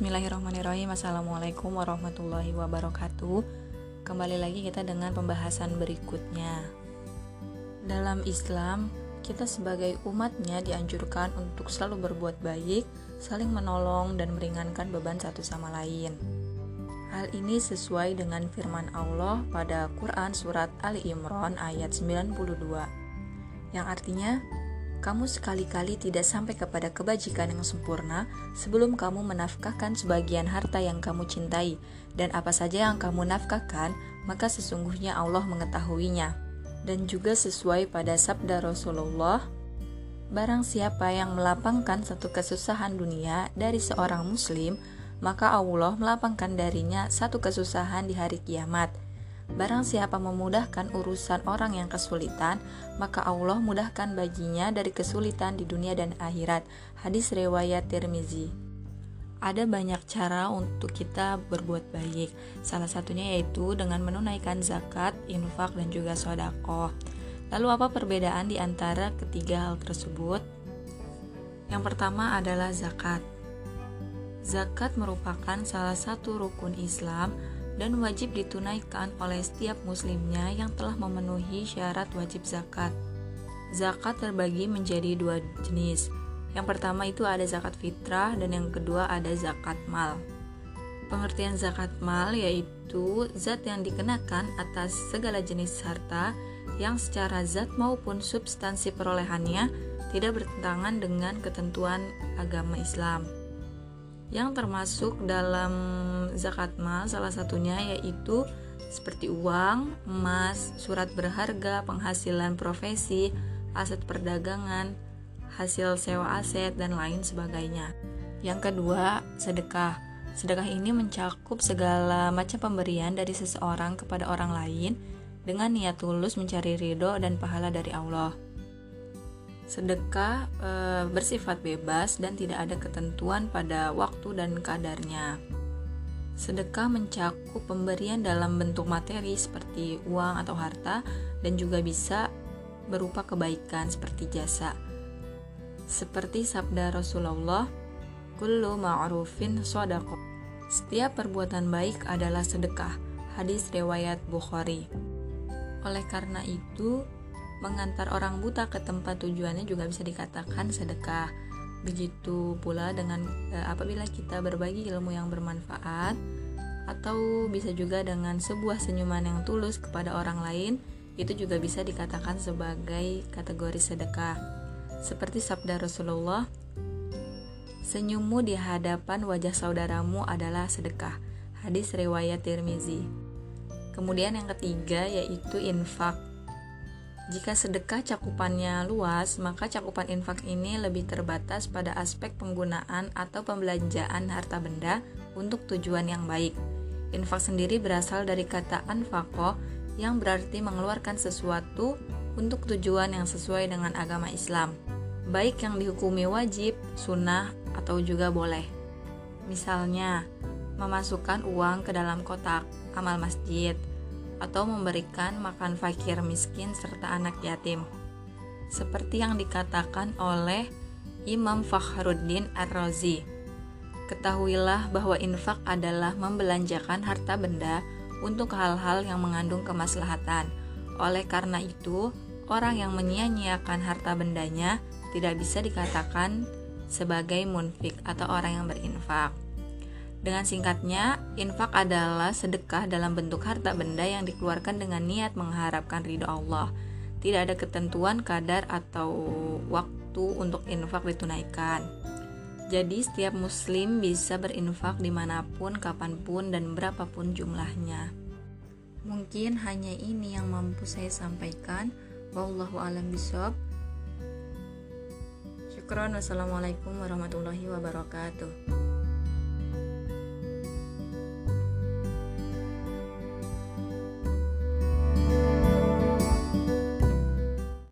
Bismillahirrahmanirrahim. Assalamualaikum warahmatullahi wabarakatuh. Kembali lagi kita dengan pembahasan berikutnya. Dalam Islam, kita sebagai umatnya dianjurkan untuk selalu berbuat baik, saling menolong dan meringankan beban satu sama lain. Hal ini sesuai dengan firman Allah pada Quran Surat Ali Imran ayat 92 yang artinya kamu sekali-kali tidak sampai kepada kebajikan yang sempurna sebelum kamu menafkahkan sebagian harta yang kamu cintai, dan apa saja yang kamu nafkahkan, maka sesungguhnya Allah mengetahuinya. Dan juga sesuai pada sabda Rasulullah, barang siapa yang melapangkan satu kesusahan dunia dari seorang muslim, maka Allah melapangkan darinya satu kesusahan di hari kiamat Barang siapa memudahkan urusan orang yang kesulitan, maka Allah mudahkan baginya dari kesulitan di dunia dan akhirat. Hadis riwayat Tirmizi. Ada banyak cara untuk kita berbuat baik. Salah satunya yaitu dengan menunaikan zakat, infak, dan juga sodako. Lalu apa perbedaan di antara ketiga hal tersebut? Yang pertama adalah zakat. Zakat merupakan salah satu rukun Islam dan wajib ditunaikan oleh setiap muslimnya yang telah memenuhi syarat wajib zakat. Zakat terbagi menjadi dua jenis. Yang pertama itu ada zakat fitrah dan yang kedua ada zakat mal. Pengertian zakat mal yaitu zat yang dikenakan atas segala jenis harta yang secara zat maupun substansi perolehannya tidak bertentangan dengan ketentuan agama Islam yang termasuk dalam zakat mal salah satunya yaitu seperti uang, emas, surat berharga, penghasilan profesi, aset perdagangan, hasil sewa aset dan lain sebagainya. Yang kedua, sedekah. Sedekah ini mencakup segala macam pemberian dari seseorang kepada orang lain dengan niat tulus mencari ridho dan pahala dari Allah. Sedekah e, bersifat bebas dan tidak ada ketentuan pada waktu dan kadarnya. Sedekah mencakup pemberian dalam bentuk materi seperti uang atau harta dan juga bisa berupa kebaikan seperti jasa. Seperti sabda Rasulullah, "Kullu ma'rufin shadaqah." Setiap perbuatan baik adalah sedekah. Hadis riwayat Bukhari. Oleh karena itu, mengantar orang buta ke tempat tujuannya juga bisa dikatakan sedekah. Begitu pula dengan e, apabila kita berbagi ilmu yang bermanfaat atau bisa juga dengan sebuah senyuman yang tulus kepada orang lain, itu juga bisa dikatakan sebagai kategori sedekah. Seperti sabda Rasulullah, senyummu di hadapan wajah saudaramu adalah sedekah. Hadis riwayat Tirmizi. Kemudian yang ketiga yaitu infak jika sedekah cakupannya luas, maka cakupan infak ini lebih terbatas pada aspek penggunaan atau pembelanjaan harta benda untuk tujuan yang baik. Infak sendiri berasal dari kata anfaqo yang berarti mengeluarkan sesuatu untuk tujuan yang sesuai dengan agama Islam, baik yang dihukumi wajib, sunnah, atau juga boleh. Misalnya, memasukkan uang ke dalam kotak amal masjid, atau memberikan makan fakir miskin serta anak yatim. Seperti yang dikatakan oleh Imam Fakhruddin Ar-Razi. Ketahuilah bahwa infak adalah membelanjakan harta benda untuk hal-hal yang mengandung kemaslahatan. Oleh karena itu, orang yang menyia-nyiakan harta bendanya tidak bisa dikatakan sebagai munfik atau orang yang berinfak. Dengan singkatnya, infak adalah sedekah dalam bentuk harta benda yang dikeluarkan dengan niat mengharapkan ridho Allah. Tidak ada ketentuan kadar atau waktu untuk infak ditunaikan. Jadi setiap muslim bisa berinfak di mana pun, kapan pun, dan berapapun jumlahnya. Mungkin hanya ini yang mampu saya sampaikan. Wallahu alam bisawab. Syukron. Wassalamualaikum warahmatullahi wabarakatuh.